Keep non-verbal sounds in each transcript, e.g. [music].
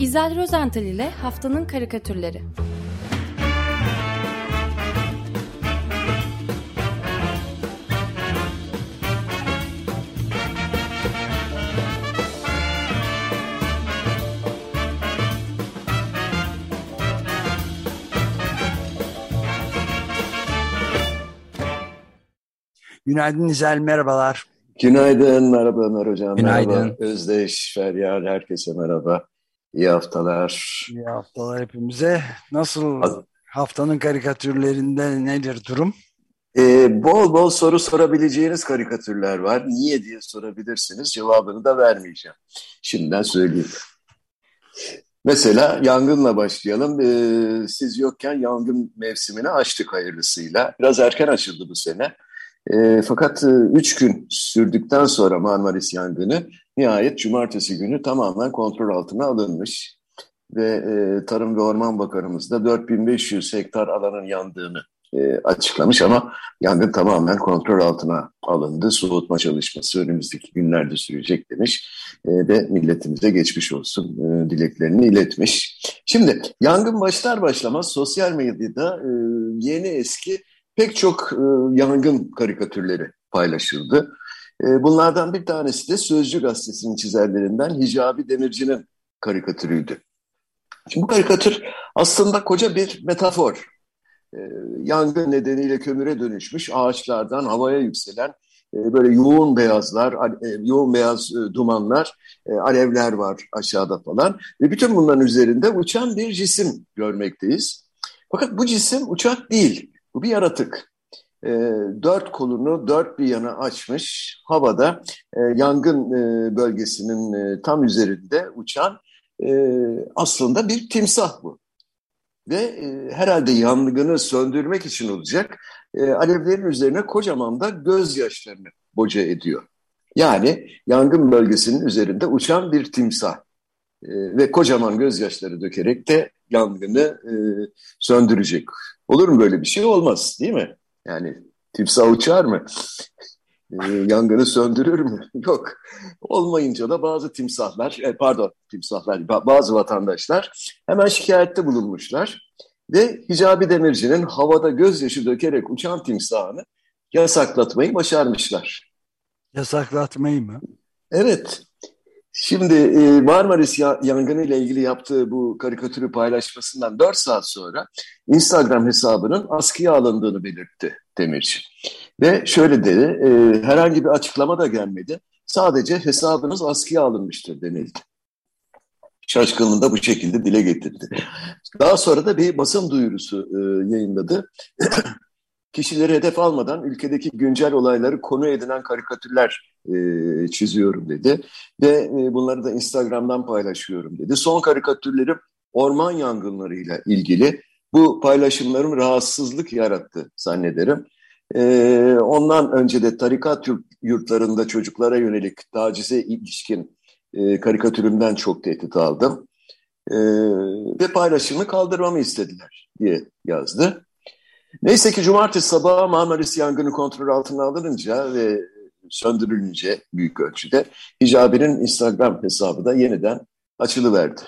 İzel Rozental ile Haftanın Karikatürleri Günaydın İzel, merhabalar. Günaydın, merhaba Ömer Hocam. Günaydın. Merhaba Özdeş, Feryal, herkese merhaba. İyi haftalar. İyi haftalar hepimize. Nasıl haftanın karikatürlerinde nedir durum? Ee, bol bol soru sorabileceğiniz karikatürler var. Niye diye sorabilirsiniz. Cevabını da vermeyeceğim. Şimdiden söyleyeyim. Mesela yangınla başlayalım. Ee, siz yokken yangın mevsimini açtık hayırlısıyla. Biraz erken açıldı bu sene. Ee, fakat e, üç gün sürdükten sonra Marmaris yangını nihayet cumartesi günü tamamen kontrol altına alınmış. Ve e, Tarım ve Orman Bakanımız da 4500 hektar alanın yandığını e, açıklamış ama yangın tamamen kontrol altına alındı. Soğutma çalışması önümüzdeki günlerde sürecek demiş e, ve milletimize geçmiş olsun e, dileklerini iletmiş. Şimdi yangın başlar başlamaz sosyal medyada e, yeni eski pek çok e, yangın karikatürleri paylaşıldı. E, bunlardan bir tanesi de Sözcü Gazetesi'nin çizerlerinden Hicabi Demirci'nin karikatürüydü. Şimdi bu karikatür aslında koca bir metafor. E, yangın nedeniyle kömüre dönüşmüş ağaçlardan havaya yükselen e, böyle yoğun beyazlar, e, yoğun beyaz e, dumanlar, alevler var aşağıda falan. Ve bütün bunların üzerinde uçan bir cisim görmekteyiz. Fakat bu cisim uçak değil, bu bir yaratık. E, dört kolunu dört bir yana açmış, havada e, yangın e, bölgesinin e, tam üzerinde uçan e, aslında bir timsah bu. Ve e, herhalde yangını söndürmek için olacak e, alevlerin üzerine kocaman da gözyaşlarını boca ediyor. Yani yangın bölgesinin üzerinde uçan bir timsah e, ve kocaman gözyaşları dökerek de yangını e, söndürecek. Olur mu böyle bir şey? Olmaz değil mi? Yani timsah uçar mı? E, yangını söndürür mü? [laughs] Yok. Olmayınca da bazı timsahlar, e, pardon timsahlar, ba- bazı vatandaşlar hemen şikayette bulunmuşlar. Ve Hicabi Demirci'nin havada gözyaşı dökerek uçan timsahını yasaklatmayı başarmışlar. Yasaklatmayı mı? Evet. Şimdi e, Marmaris ya- yangını ile ilgili yaptığı bu karikatürü paylaşmasından 4 saat sonra Instagram hesabının askıya alındığını belirtti Demirci. Ve şöyle dedi, e, herhangi bir açıklama da gelmedi. Sadece hesabınız askıya alınmıştır denildi. Şaşkınlığını da bu şekilde dile getirdi. Daha sonra da bir basın duyurusu e, yayınladı. Kişileri hedef almadan ülkedeki güncel olayları konu edinen karikatürler e, çiziyorum dedi. Ve e, bunları da Instagram'dan paylaşıyorum dedi. Son karikatürlerim orman yangınlarıyla ilgili. Bu paylaşımlarım rahatsızlık yarattı zannederim. E, ondan önce de tarikat yurt- yurtlarında çocuklara yönelik tacize ilişkin e, karikatürümden çok tehdit aldım. E, ve paylaşımı kaldırmamı istediler diye yazdı. Neyse ki cumartesi sabahı Marmaris yangını kontrol altına alınınca ve söndürülünce büyük ölçüde Hicabi'nin Instagram hesabı da yeniden açılıverdi.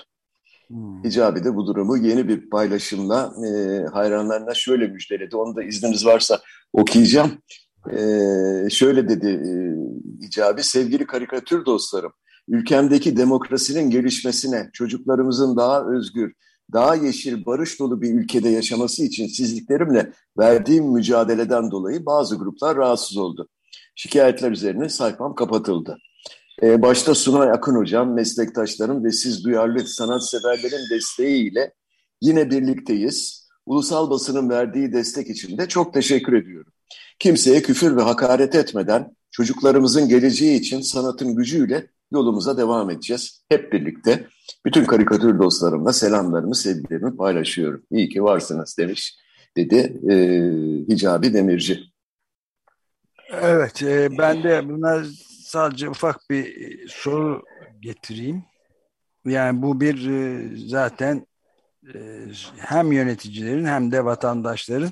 Hmm. Hicabi de bu durumu yeni bir paylaşımla e, hayranlarına şöyle müjdeledi. Onu da izniniz varsa okuyacağım. E, şöyle dedi e, Hicabi, sevgili karikatür dostlarım, ülkemdeki demokrasinin gelişmesine, çocuklarımızın daha özgür, daha yeşil, barış dolu bir ülkede yaşaması için sizliklerimle verdiğim mücadeleden dolayı bazı gruplar rahatsız oldu. Şikayetler üzerine sayfam kapatıldı. Ee, başta Sunay Akın Hocam, meslektaşlarım ve siz duyarlı sanatseverlerin desteğiyle yine birlikteyiz. Ulusal basının verdiği destek için de çok teşekkür ediyorum. Kimseye küfür ve hakaret etmeden çocuklarımızın geleceği için sanatın gücüyle yolumuza devam edeceğiz. Hep birlikte bütün karikatür dostlarımla selamlarımı, sevgilerimi paylaşıyorum. İyi ki varsınız demiş, dedi e, Hicabi Demirci. Evet, e, ben de buna sadece ufak bir e, soru getireyim. Yani bu bir e, zaten e, hem yöneticilerin hem de vatandaşların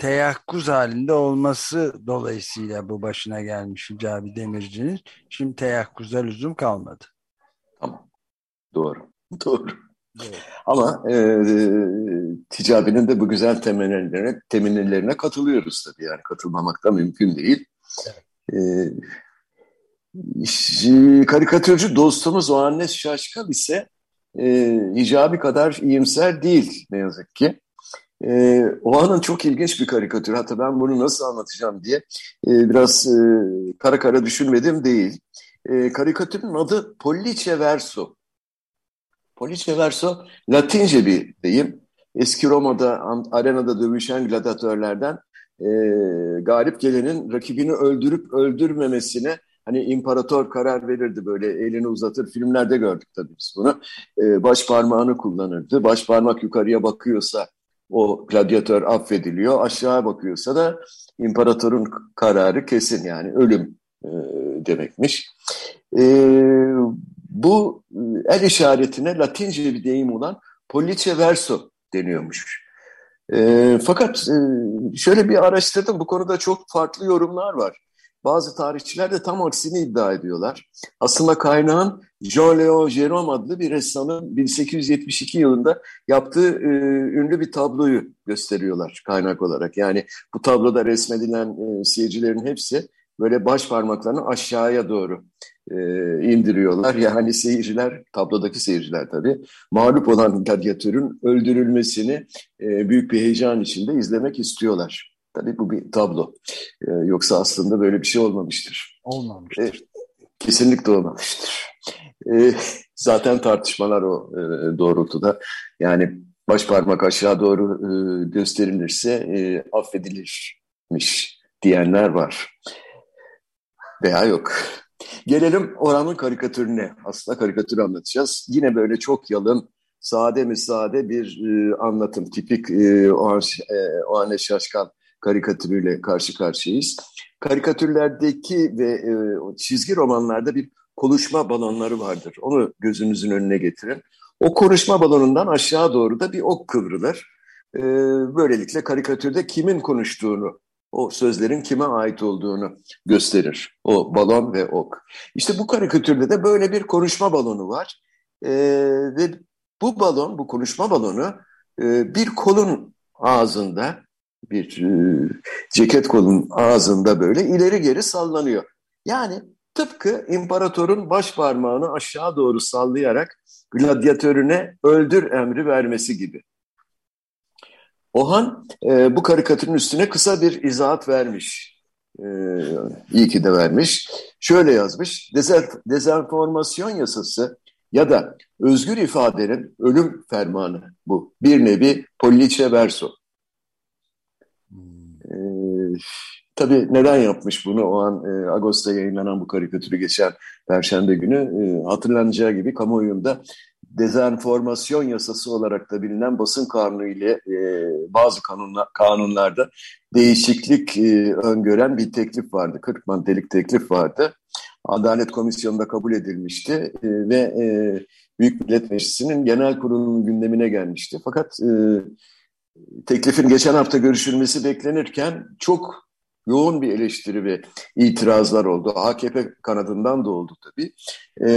teyakkuz halinde olması dolayısıyla bu başına gelmiş Hicabi Demirci'nin. Şimdi teyakkuza lüzum kalmadı. Tamam. Doğru. [laughs] Doğru. Evet. Ama e, Ticabi'nin de bu güzel temennilerine, temennilerine katılıyoruz tabii. Yani katılmamak da mümkün değil. Evet. E, karikatürcü dostumuz Oannes Şaşkal ise e, hicabi kadar iyimser değil ne yazık ki. E, o anın çok ilginç bir karikatür. Hatta ben bunu nasıl anlatacağım diye e, biraz e, kara kara düşünmedim değil. E, karikatürün adı Pollice Verso. Pollice Verso Latince bir deyim. Eski Roma'da arenada dövüşen gladyatörlerden e, galip gelenin rakibini öldürüp öldürmemesine hani imparator karar verirdi böyle elini uzatır. Filmlerde gördük tabii biz bunu. E, baş parmağını kullanırdı. Baş parmak yukarıya bakıyorsa o gladyatör affediliyor. Aşağı bakıyorsa da imparatorun kararı kesin yani ölüm e, demekmiş. E, bu el işaretine Latince bir deyim olan pollice verso deniyormuş. E, fakat e, şöyle bir araştırdım bu konuda çok farklı yorumlar var. Bazı tarihçiler de tam aksini iddia ediyorlar. Aslında kaynağın Jean-Léo Jérôme adlı bir ressamın 1872 yılında yaptığı e, ünlü bir tabloyu gösteriyorlar kaynak olarak. Yani bu tabloda resmedilen e, seyircilerin hepsi böyle baş parmaklarını aşağıya doğru e, indiriyorlar. Yani seyirciler, tablodaki seyirciler tabii, mağlup olan gladyatörün öldürülmesini e, büyük bir heyecan içinde izlemek istiyorlar. Tabii bu bir tablo. E, yoksa aslında böyle bir şey olmamıştır. Olmamıştır. E, kesinlikle olmamıştır. E, zaten tartışmalar o e, doğrultuda. Yani baş parmak aşağı doğru e, gösterilirse e, affedilirmiş diyenler var. Veya yok. Gelelim oranın karikatürüne. Aslında karikatür anlatacağız. Yine böyle çok yalın, sade mi sade bir e, anlatım. Tipik e, o, an, e, o an şaşkan karikatürüyle karşı karşıyayız. Karikatürlerdeki ve e, çizgi romanlarda bir konuşma balonları vardır. Onu gözünüzün önüne getirin. O konuşma balonundan aşağı doğru da bir ok kıvrılır. E, böylelikle karikatürde kimin konuştuğunu, o sözlerin kime ait olduğunu gösterir. O balon ve ok. İşte bu karikatürde de böyle bir konuşma balonu var. E, ve bu balon, bu konuşma balonu e, bir kolun ağzında bir ceket kolun ağzında böyle ileri geri sallanıyor. Yani tıpkı imparatorun baş parmağını aşağı doğru sallayarak gladyatörüne öldür emri vermesi gibi. Ohan e, bu karikatürün üstüne kısa bir izahat vermiş. E, iyi ki de vermiş. Şöyle yazmış, dezenformasyon yasası ya da özgür ifadenin ölüm fermanı bu. Bir nevi pollice verso. E, tabii neden yapmış bunu? O an e, Ağustos'ta yayınlanan bu karikatürü geçen Perşembe günü e, hatırlanacağı gibi kamuoyunda dezenformasyon yasası olarak da bilinen basın kanunu ile e, bazı kanunla, kanunlarda değişiklik e, öngören bir teklif vardı. 40 maddelik teklif vardı. Adalet Komisyonu'nda kabul edilmişti e, ve e, Büyük Millet Meclisi'nin genel kurulunun gündemine gelmişti. Fakat e, teklifin geçen hafta görüşülmesi beklenirken çok yoğun bir eleştiri ve itirazlar oldu. AKP kanadından da oldu tabii. E,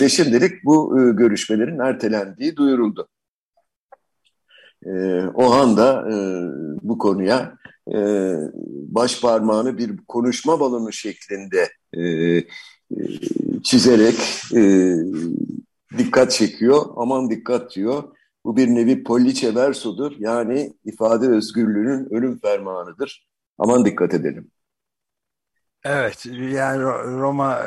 ve şimdilik bu e, görüşmelerin ertelendiği duyuruldu. E, o anda e, bu konuya e, baş parmağını bir konuşma balonu şeklinde e, çizerek dikkat çekiyor. Aman dikkat diyor. Bu bir nevi pollice versodur. Yani ifade özgürlüğünün ölüm fermanıdır. Aman dikkat edelim. Evet, yani Roma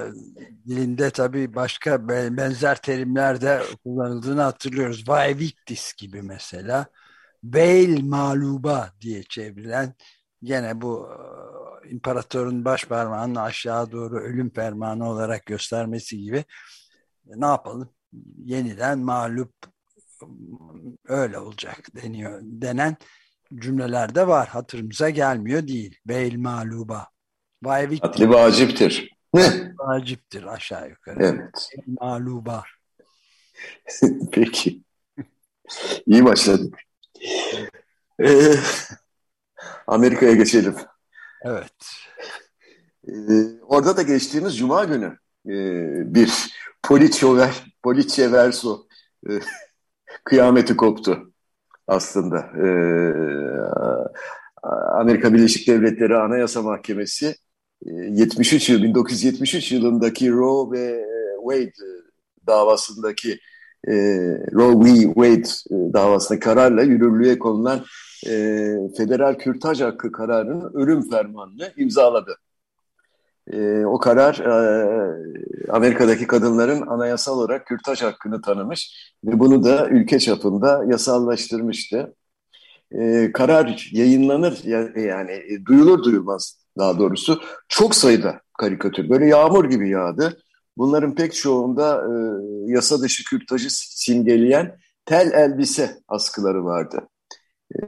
dilinde tabii başka benzer terimler de kullanıldığını hatırlıyoruz. Vae victis gibi mesela. Veil maluba diye çevrilen gene bu e, imparatorun baş parmağını aşağı doğru ölüm fermanı olarak göstermesi gibi ne yapalım? Yeniden mağlup öyle olacak deniyor denen cümlelerde var. Hatırımıza gelmiyor değil. Veil maluba. Vay Atli vaciptir. Ne? Vaciptir aşağı yukarı. Evet. Veil maluba. [laughs] Peki. İyi başladık. Ee, Amerika'ya geçelim. Evet. Ee, orada da geçtiğimiz Cuma günü e, bir Politio Politio Verso e, kıyameti koptu aslında. Ee, Amerika Birleşik Devletleri Anayasa Mahkemesi 73 e, yıl 1973 yılındaki Roe ve e, Wade davasındaki e, Roe v. Wade davasında kararla yürürlüğe konulan federal kürtaj hakkı kararının ölüm fermanını imzaladı. E, o karar e, Amerika'daki kadınların anayasal olarak kürtaj hakkını tanımış ve bunu da ülke çapında yasallaştırmıştı. E, karar yayınlanır yani e, duyulur duyulmaz daha doğrusu çok sayıda karikatür böyle yağmur gibi yağdı. Bunların pek çoğunda e, yasa dışı kürtajı simgeleyen tel elbise askıları vardı. E,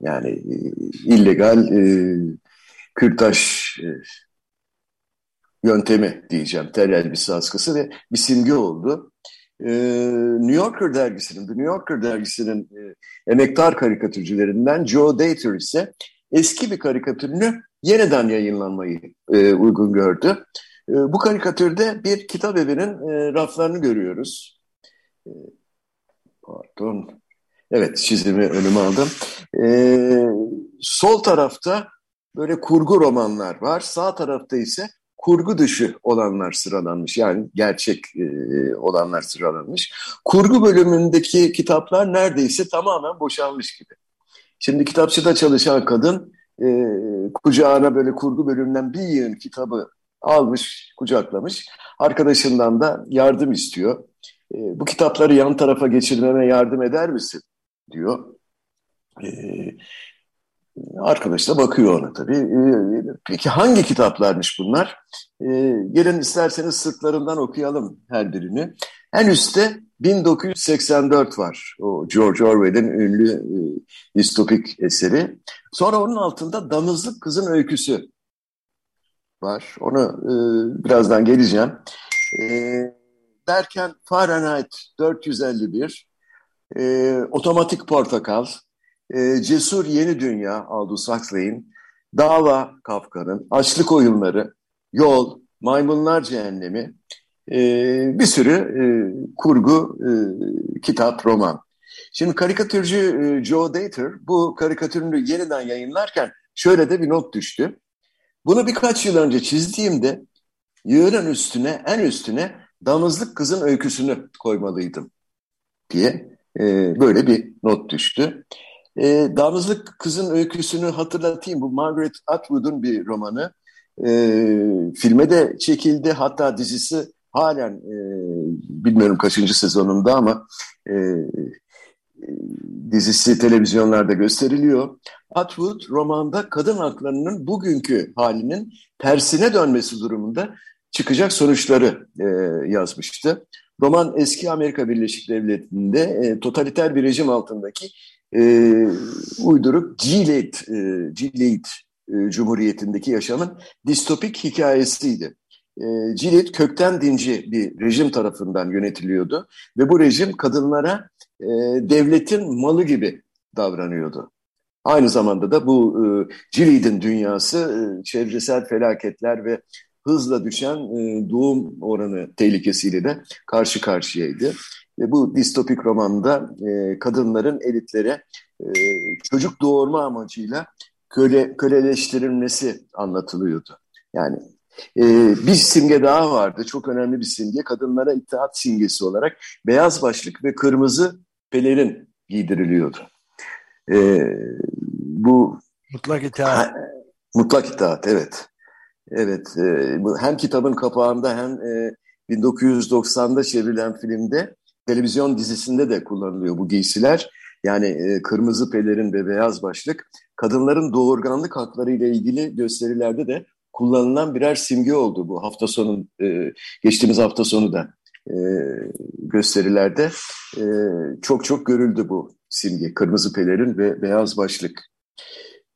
yani illegal e, kürtaj e, yöntemi diyeceğim. Tel elbise askısı ve bir simge oldu. Ee, New Yorker dergisinin, The New Yorker dergisinin e, emektar karikatürcülerinden Joe Dater ise eski bir karikatürünü yeniden yayınlanmayı e, uygun gördü. E, bu karikatürde bir kitap evinin e, raflarını görüyoruz. E, pardon. Evet, çizimi önüme aldım. E, sol tarafta böyle kurgu romanlar var. Sağ tarafta ise kurgu dışı olanlar sıralanmış. Yani gerçek e, olanlar sıralanmış. Kurgu bölümündeki kitaplar neredeyse tamamen boşalmış gibi. Şimdi kitapçıda çalışan kadın e, kucağına böyle kurgu bölümünden bir yığın kitabı almış, kucaklamış. Arkadaşından da yardım istiyor. E, bu kitapları yan tarafa geçirmeme yardım eder misin? diyor. E, Arkadaş da bakıyor ona tabii. Ee, peki hangi kitaplarmış bunlar? Ee, gelin isterseniz sırtlarından okuyalım her birini. En üstte 1984 var. O George Orwell'in ünlü e, distopik eseri. Sonra onun altında Damızlık Kızın Öyküsü var. Onu e, birazdan geleceğim. E, derken Fahrenheit 451, e, Otomatik Portakal, e, Cesur Yeni Dünya Aldous Huxley'in, Dava Kafka'nın, Açlık Oyunları, Yol, Maymunlar Cehennemi, e, bir sürü e, kurgu e, kitap, roman. Şimdi karikatürcü e, Joe Dater bu karikatürünü yeniden yayınlarken şöyle de bir not düştü. Bunu birkaç yıl önce çizdiğimde yığının üstüne, en üstüne damızlık kızın öyküsünü koymalıydım diye e, böyle bir not düştü. E, Damızlık Kızın Öyküsünü hatırlatayım. Bu Margaret Atwood'un bir romanı. E, filme de çekildi. Hatta dizisi halen e, bilmiyorum kaçıncı sezonunda ama e, dizisi televizyonlarda gösteriliyor. Atwood romanda kadın haklarının bugünkü halinin tersine dönmesi durumunda çıkacak sonuçları e, yazmıştı. Roman eski Amerika Birleşik Devletleri'nde e, totaliter bir rejim altındaki e, uyduruk Gilead, e, Gilead e, Cumhuriyeti'ndeki yaşamın distopik hikayesiydi. E, Gilead kökten dinci bir rejim tarafından yönetiliyordu ve bu rejim kadınlara e, devletin malı gibi davranıyordu. Aynı zamanda da bu e, Gilead'in dünyası e, çevresel felaketler ve hızla düşen e, doğum oranı tehlikesiyle de karşı karşıyaydı. Ve bu distopik romanda e, kadınların elitlere e, çocuk doğurma amacıyla köle, köleleştirilmesi anlatılıyordu. Yani e, bir simge daha vardı, çok önemli bir simge. Kadınlara itaat simgesi olarak beyaz başlık ve kırmızı pelerin giydiriliyordu. E, bu Mutlak itaat. Ha, mutlak itaat, evet. Evet, e, hem kitabın kapağında hem e, 1990'da çevrilen filmde televizyon dizisinde de kullanılıyor bu giysiler. Yani e, kırmızı pelerin ve beyaz başlık kadınların doğurganlık hakları ile ilgili gösterilerde de kullanılan birer simge oldu bu hafta sonu e, geçtiğimiz hafta sonu da e, gösterilerde e, çok çok görüldü bu simge kırmızı pelerin ve beyaz başlık.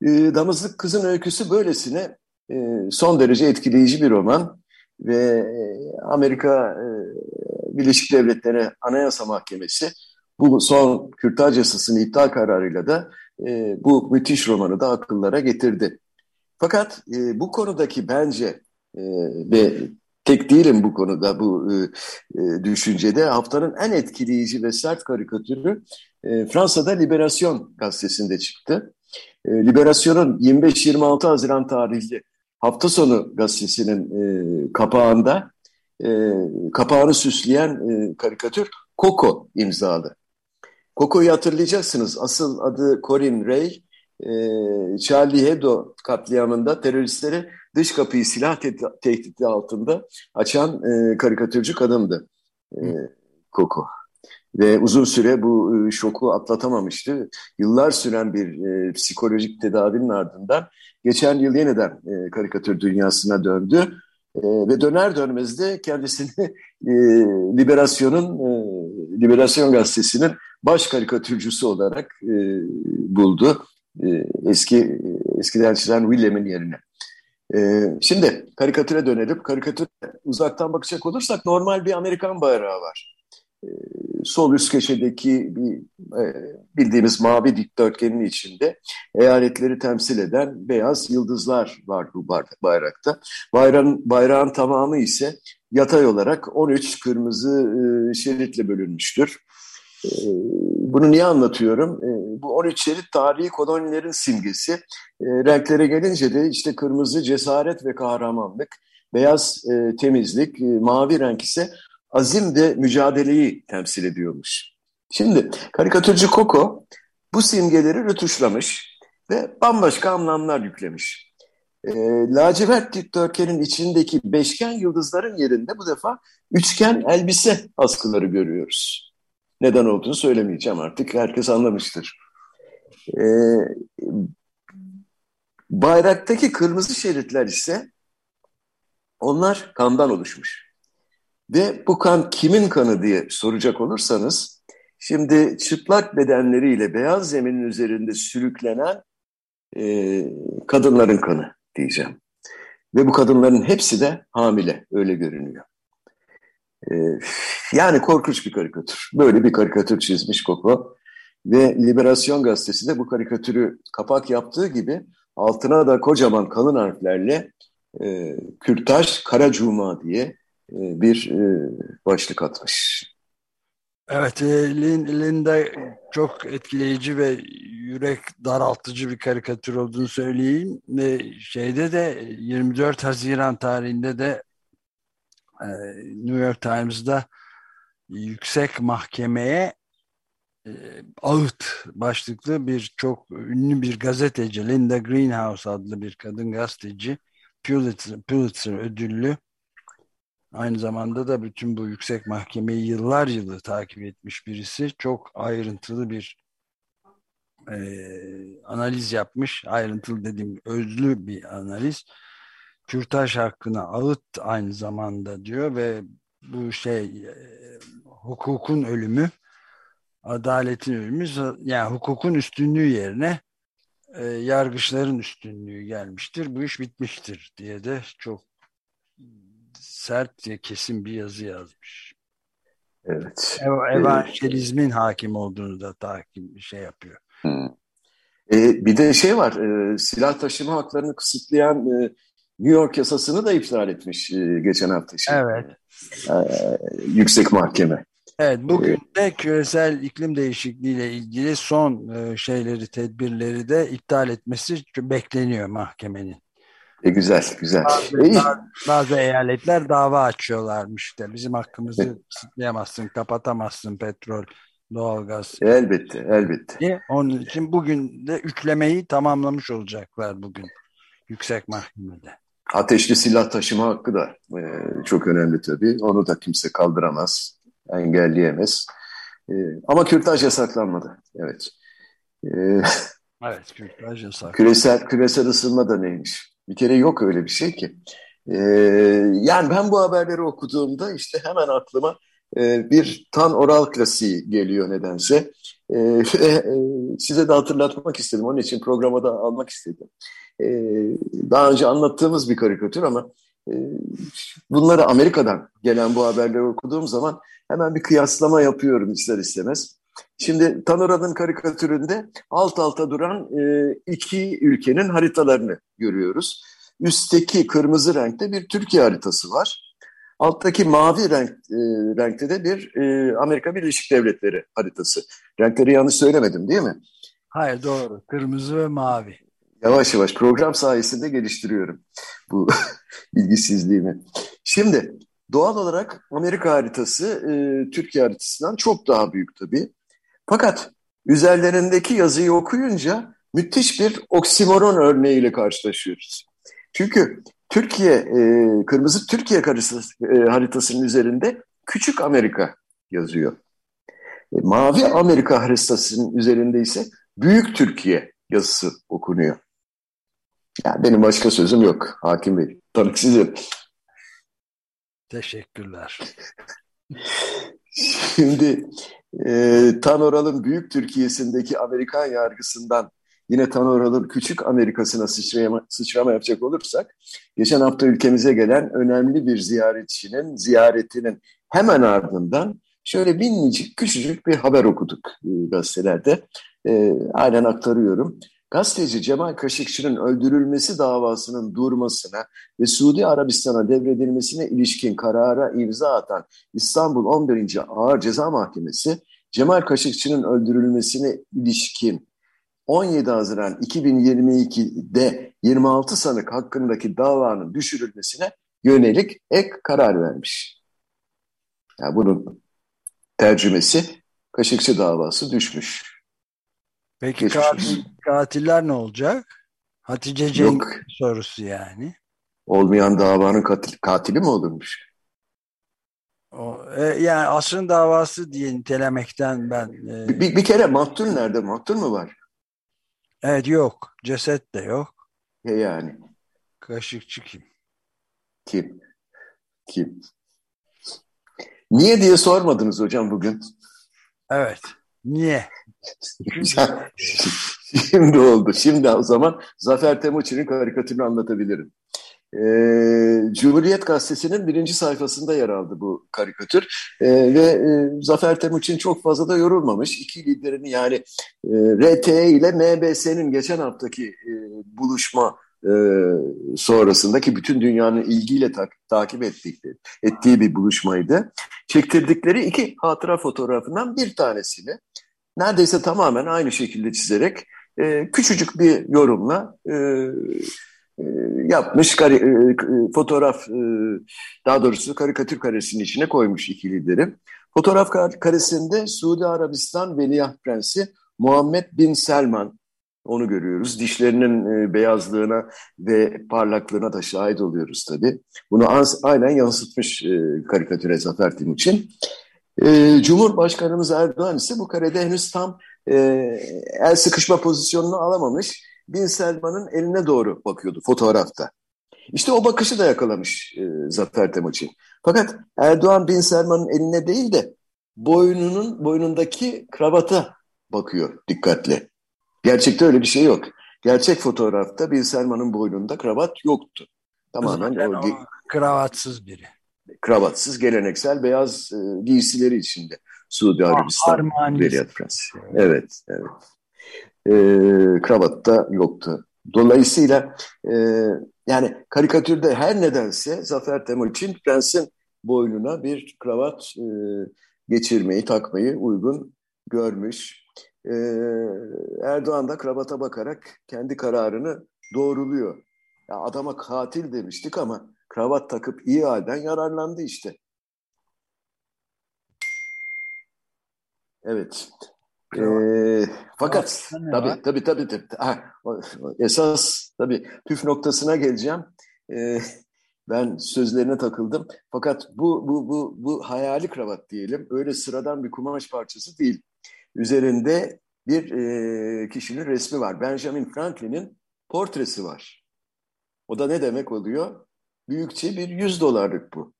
E, Damızlık Kızın Öyküsü böylesine e, son derece etkileyici bir roman ve e, Amerika e, Birleşik Devletleri Anayasa Mahkemesi bu son kürtaj yasasının iptal kararıyla da e, bu müthiş romanı da akıllara getirdi. Fakat e, bu konudaki bence e, ve tek değilim bu konuda, bu e, e, düşüncede. Haftanın en etkileyici ve sert karikatürü e, Fransa'da Liberasyon gazetesinde çıktı. E, Liberasyon'un 25-26 Haziran tarihli hafta sonu gazetesinin e, kapağında e, kapağını süsleyen e, karikatür Coco imzalı. Coco'yu hatırlayacaksınız. Asıl adı Corinne Ray. E, Charlie Hebdo katliamında teröristleri dış kapıyı silah tehdidi altında açan e, karikatürcü kadındı e, Coco. Ve uzun süre bu e, şoku atlatamamıştı. Yıllar süren bir e, psikolojik tedavinin ardından geçen yıl yeniden e, karikatür dünyasına döndü. E, ve döner dönmez de kendisini [laughs] e, Liberasyon'un e, Liberasyon gazetesinin baş karikatürcüsü olarak e, buldu. E, eski eskiden çizen William'in yerine. E, şimdi karikatüre dönelim. Karikatüre uzaktan bakacak olursak normal bir Amerikan bayrağı var. E, sol üst köşedeki bir e, bildiğimiz mavi dikdörtgenin içinde eyaletleri temsil eden beyaz yıldızlar var bu bayrakta. Bayrağın, bayrağın tamamı ise yatay olarak 13 kırmızı e, şeritle bölünmüştür. E, bunu niye anlatıyorum? E, bu 13 şerit tarihi kolonilerin simgesi. Renklere gelince de işte kırmızı cesaret ve kahramanlık, beyaz e, temizlik, mavi renk ise azim ve mücadeleyi temsil ediyormuş. Şimdi karikatürcü Coco bu simgeleri rötuşlamış ve bambaşka anlamlar yüklemiş. E, lacivert dikdörtgenin içindeki beşgen yıldızların yerinde bu defa üçgen elbise askıları görüyoruz. Neden olduğunu söylemeyeceğim artık. Herkes anlamıştır. E, bayraktaki kırmızı şeritler ise onlar kandan oluşmuş. Ve bu kan kimin kanı diye soracak olursanız, şimdi çıplak bedenleriyle beyaz zeminin üzerinde sürüklenen e, kadınların kanı diyeceğim. Ve bu kadınların hepsi de hamile, öyle görünüyor. E, yani korkunç bir karikatür. Böyle bir karikatür çizmiş Koko. Ve Liberasyon Gazetesi de bu karikatürü kapak yaptığı gibi altına da kocaman kalın harflerle e, Kürtaj Karacuma diye bir e, başlık atmış. Evet, e, Linda çok etkileyici ve yürek daraltıcı bir karikatür olduğunu söyleyeyim. Ve şeyde de 24 Haziran tarihinde de New York Times'da yüksek mahkemeye ağıt başlıklı bir çok ünlü bir gazeteci Linda Greenhouse adlı bir kadın gazeteci Pulitzer, Pulitzer ödüllü Aynı zamanda da bütün bu yüksek mahkemeyi yıllar yılı takip etmiş birisi. Çok ayrıntılı bir e, analiz yapmış. Ayrıntılı dediğim özlü bir analiz. Kürtaj hakkına ağıt aynı zamanda diyor ve bu şey e, hukukun ölümü adaletin ölümü yani hukukun üstünlüğü yerine e, yargıçların üstünlüğü gelmiştir. Bu iş bitmiştir diye de çok sert ve kesin bir yazı yazmış. Evet. Ev, evangelizmin hakim olduğunu da takip şey yapıyor. Hmm. E, bir de şey var, e, silah taşıma haklarını kısıtlayan e, New York yasasını da iptal etmiş e, geçen hafta. Şey. Evet. E, yüksek Mahkeme. Evet, bugün de küresel iklim değişikliği ile ilgili son e, şeyleri, tedbirleri de iptal etmesi bekleniyor mahkemenin. E, güzel, güzel. Bazı, e, bazı, bazı eyaletler dava açıyorlarmış işte. Bizim hakkımızı evet. kısıtlayamazsın, kapatamazsın petrol, doğalgaz. Elbette, elbette. Diye. Onun için bugün de yüklemeyi tamamlamış olacaklar bugün yüksek mahkemede. Ateşli silah taşıma hakkı da e, çok önemli tabii. Onu da kimse kaldıramaz, engelleyemez. E, ama kürtaj yasaklanmadı. Evet. E, evet, kürtaj yasaklanmadı. Küresel, küresel ısınma da neymiş? Bir kere yok öyle bir şey ki. Ee, yani ben bu haberleri okuduğumda işte hemen aklıma e, bir Tan Oral klasiği geliyor nedense. [laughs] E, e, size de hatırlatmak istedim. Onun için programa da almak istedim. E, daha önce anlattığımız bir karikatür ama e, bunları Amerika'dan gelen bu haberleri okuduğum zaman hemen bir kıyaslama yapıyorum ister istemez. Şimdi Tanora'nın karikatüründe alt alta duran e, iki ülkenin haritalarını görüyoruz. Üstteki kırmızı renkte bir Türkiye haritası var. Alttaki mavi renk, e, renkte de bir e, Amerika Birleşik Devletleri haritası. Renkleri yanlış söylemedim değil mi? Hayır doğru. Kırmızı ve mavi. Yavaş yavaş program sayesinde geliştiriyorum bu [laughs] bilgisizliğimi. Şimdi doğal olarak Amerika haritası e, Türkiye haritasından çok daha büyük tabii. Fakat üzerlerindeki yazıyı okuyunca müthiş bir oksimoron örneğiyle karşılaşıyoruz. Çünkü Türkiye, e, Kırmızı Türkiye e, haritasının üzerinde Küçük Amerika yazıyor. E, Mavi Amerika haritasının üzerinde ise Büyük Türkiye yazısı okunuyor. Yani benim başka sözüm yok Hakim Bey. Tanık sizin. Teşekkürler. Şimdi e, Tan Oral'ın Büyük Türkiye'sindeki Amerikan yargısından yine Tan Oral'ın Küçük Amerika'sına sıçrama, sıçrama yapacak olursak, geçen hafta ülkemize gelen önemli bir ziyaretçinin ziyaretinin hemen ardından şöyle minicik küçücük bir haber okuduk e, gazetelerde. E, aynen aktarıyorum. Gazeteci Cemal Kaşıkçı'nın öldürülmesi davasının durmasına ve Suudi Arabistan'a devredilmesine ilişkin karara imza atan İstanbul 11. Ağır Ceza Mahkemesi, Cemal Kaşıkçı'nın öldürülmesine ilişkin 17 Haziran 2022'de 26 sanık hakkındaki davanın düşürülmesine yönelik ek karar vermiş. Yani bunun tercümesi Kaşıkçı davası düşmüş. Peki katil, katiller ne olacak? Hatice Cenk sorusu yani. Olmayan davanın katil, katili mi olurmuş? O, e, yani asrın davası diye nitelemekten ben... E... Bir, bir kere maktul nerede? Maktul mu var? Evet yok. Ceset de yok. E yani. Kaşıkçı kim? Kim? Kim? Niye diye sormadınız hocam bugün? Evet. Niye? Şimdi oldu. Şimdi o zaman Zafer Temuçin'in karikatürünü anlatabilirim. Ee, Cumhuriyet Gazetesi'nin birinci sayfasında yer aldı bu karikatür ee, ve e, Zafer Temuçin çok fazla da yorulmamış. İki liderini yani e, RTE ile MBS'nin geçen haftaki e, buluşma e, sonrasındaki bütün dünyanın ilgiyle ta takip ettiği, ettiği bir buluşmaydı. Çektirdikleri iki hatıra fotoğrafından bir tanesini neredeyse tamamen aynı şekilde çizerek e, küçücük bir yorumla e, e, yapmış kari, e, fotoğraf e, daha doğrusu karikatür karesinin içine koymuş iki lideri. Fotoğraf karesinde Suudi Arabistan Veliaht Prensi Muhammed Bin Selman onu görüyoruz. Dişlerinin e, beyazlığına ve parlaklığına da şahit oluyoruz tabii. Bunu aynen yansıtmış e, karikatüre Zafer Timuçin. E, Cumhurbaşkanımız Erdoğan ise bu karede henüz tam el sıkışma pozisyonunu alamamış. Bin Selman'ın eline doğru bakıyordu fotoğrafta. İşte o bakışı da yakalamış e, Zafer Timuçin. Fakat Erdoğan Bin Selman'ın eline değil de boynunun boynundaki kravata bakıyor dikkatle. Gerçekte öyle bir şey yok. Gerçek fotoğrafta Bin Selman'ın boynunda kravat yoktu. Tamamen o, o kravatsız biri. Kravatsız, geleneksel beyaz e, giysileri içinde. Suudi Arabistan Veliaht Prensi. Evet, evet. E, kravat da yoktu. Dolayısıyla e, yani karikatürde her nedense Zafer Temuçin prensin boynuna bir kravat e, geçirmeyi, takmayı uygun görmüş. E, Erdoğan da kravata bakarak kendi kararını doğruluyor. Ya adama katil demiştik ama kravat takıp iyi halden yararlandı işte. Evet. Ee, fakat tabii, tabii tabii tabii ha, esas tabii püf noktasına geleceğim. Ee, ben sözlerine takıldım. Fakat bu bu bu bu hayali kravat diyelim. Öyle sıradan bir kumaş parçası değil. Üzerinde bir e, kişinin resmi var. Benjamin Franklin'in portresi var. O da ne demek oluyor? Büyükçe bir 100 dolarlık bu.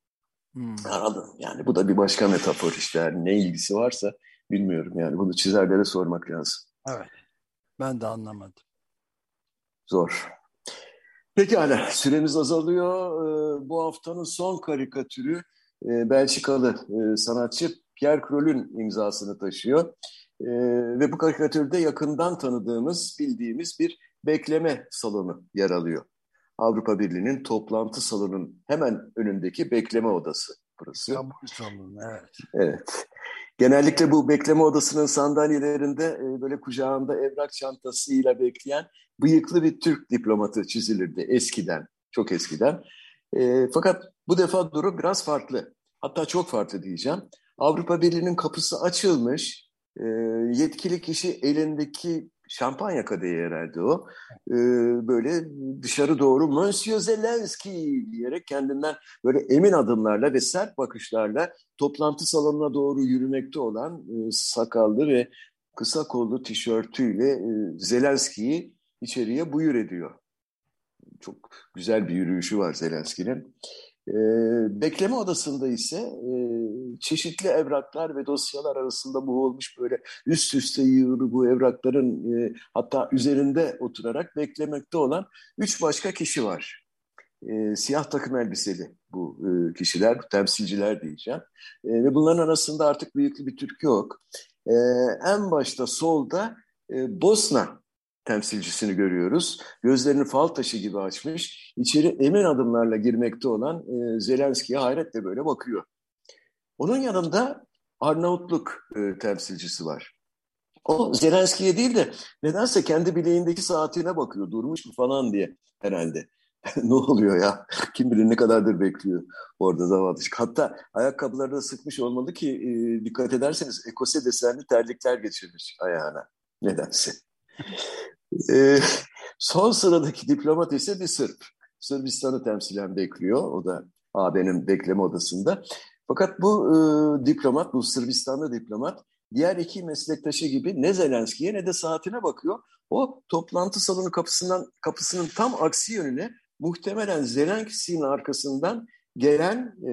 Hmm. Yani bu da bir başka metafor işte. Yani ne ilgisi varsa bilmiyorum yani. Bunu çizerlere sormak lazım. Evet. Ben de anlamadım. Zor. Pekala süremiz azalıyor. Ee, bu haftanın son karikatürü e, Belçikalı e, sanatçı Pierre Kroll'ün imzasını taşıyor. E, ve bu karikatürde yakından tanıdığımız, bildiğimiz bir bekleme salonu yer alıyor. Avrupa Birliği'nin toplantı salonunun hemen önündeki bekleme odası burası. Kabul salonu, evet. Evet. Genellikle bu bekleme odasının sandalyelerinde e, böyle kucağında evrak çantasıyla bekleyen bıyıklı bir Türk diplomatı çizilirdi eskiden, çok eskiden. E, fakat bu defa durum biraz farklı. Hatta çok farklı diyeceğim. Avrupa Birliği'nin kapısı açılmış, e, yetkili kişi elindeki şampanya kadehi herhalde o. Ee, böyle dışarı doğru Monsieur Zelensky diyerek kendinden böyle emin adımlarla ve sert bakışlarla toplantı salonuna doğru yürümekte olan e, sakallı ve kısa kollu tişörtüyle e, Zelenski'yi içeriye buyur ediyor. Çok güzel bir yürüyüşü var Zelenski'nin. E, bekleme odasında ise e, çeşitli evraklar ve dosyalar arasında boğulmuş böyle üst üste yığılı bu evrakların e, hatta üzerinde oturarak beklemekte olan üç başka kişi var. E, siyah takım elbiseli bu e, kişiler, bu temsilciler diyeceğim. E, ve bunların arasında artık büyük bir Türk yok. E, en başta solda e, Bosna temsilcisini görüyoruz. Gözlerini fal taşı gibi açmış. İçeri emin adımlarla girmekte olan e, Zelenski'ye hayretle böyle bakıyor. Onun yanında Arnavutluk e, temsilcisi var. O Zelenski'ye değil de nedense kendi bileğindeki saatine bakıyor. Durmuş mu falan diye herhalde. [laughs] ne oluyor ya? Kim bilir ne kadardır bekliyor orada zavallı. Hatta ayakkabıları da sıkmış olmalı ki e, dikkat ederseniz ekose desenli terlikler geçirmiş ayağına. Nedense. E, son sıradaki diplomat ise bir Sırp. Sırbistan'ı temsilen bekliyor. O da AB'nin bekleme odasında. Fakat bu e, diplomat, bu Sırbistanlı diplomat diğer iki meslektaşı gibi ne Zelenski'ye ne de saatine bakıyor. O toplantı salonu kapısından kapısının tam aksi yönüne muhtemelen Zelenski'nin arkasından gelen e,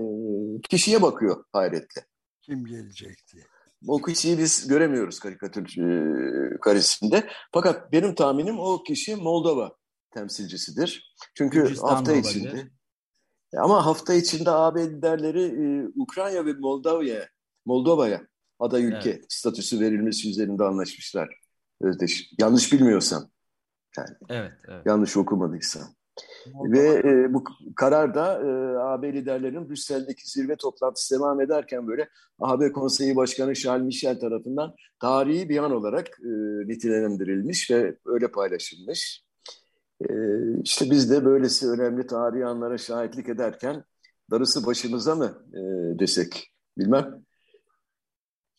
kişiye bakıyor hayretle. Kim gelecek diye. O kişiyi biz göremiyoruz karikatür e, karesinde. Fakat benim tahminim o kişi Moldova temsilcisidir. Çünkü Gürcistan hafta içinde ama hafta içinde AB liderleri e, Ukrayna ve Moldova'ya Moldova'ya aday ülke evet. statüsü verilmesi üzerinde anlaşmışlar. Özdeş. Yanlış bilmiyorsam. Yani, evet, evet. Yanlış okumadıysam. Ve e, bu karar da e, AB liderlerinin Brüksel'deki zirve toplantısı devam ederken böyle AB Konseyi Başkanı Charles Michel tarafından tarihi bir an olarak e, nitelendirilmiş ve öyle paylaşılmış. E, işte biz de böylesi önemli tarihi anlara şahitlik ederken darısı başımıza mı e, desek bilmem.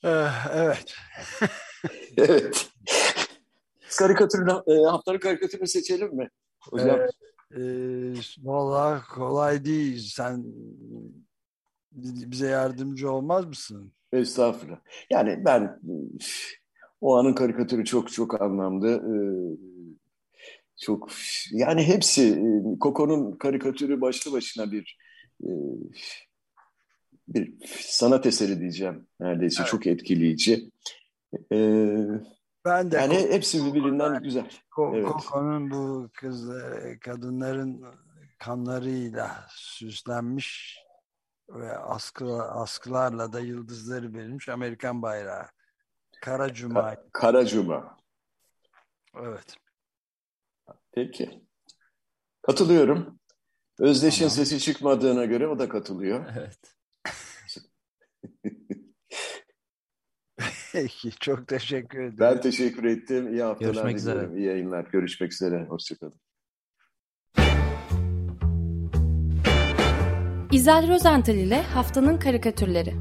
Eh, evet. [laughs] evet. Karikatürünü, e, haftanın karikatürünü seçelim mi? Hocam. Evet. E, Valla kolay değil. Sen bize yardımcı olmaz mısın? Estağfurullah. Yani ben o anın karikatürü çok çok anlamlı. E, çok yani hepsi Koko'nun karikatürü başlı başına bir e, bir sanat eseri diyeceğim neredeyse evet. çok etkileyici. Ee, ben de yani hepsi birbirinden güzel. Koko'nun evet. bu kız kadınların kanlarıyla süslenmiş ve askı, askılarla da yıldızları verilmiş Amerikan bayrağı. Kara Cuma. Ka Kara Cuma. Evet. Peki. Katılıyorum. Özdeş'in tamam. sesi çıkmadığına göre o da katılıyor. Evet. [laughs] Peki, çok teşekkür ederim. Ben teşekkür ettim. İyi haftalar Görüşmek diliyorum. Üzere. İyi yayınlar. Görüşmek üzere. Hoşçakalın. İzel Rozental ile Haftanın Karikatürleri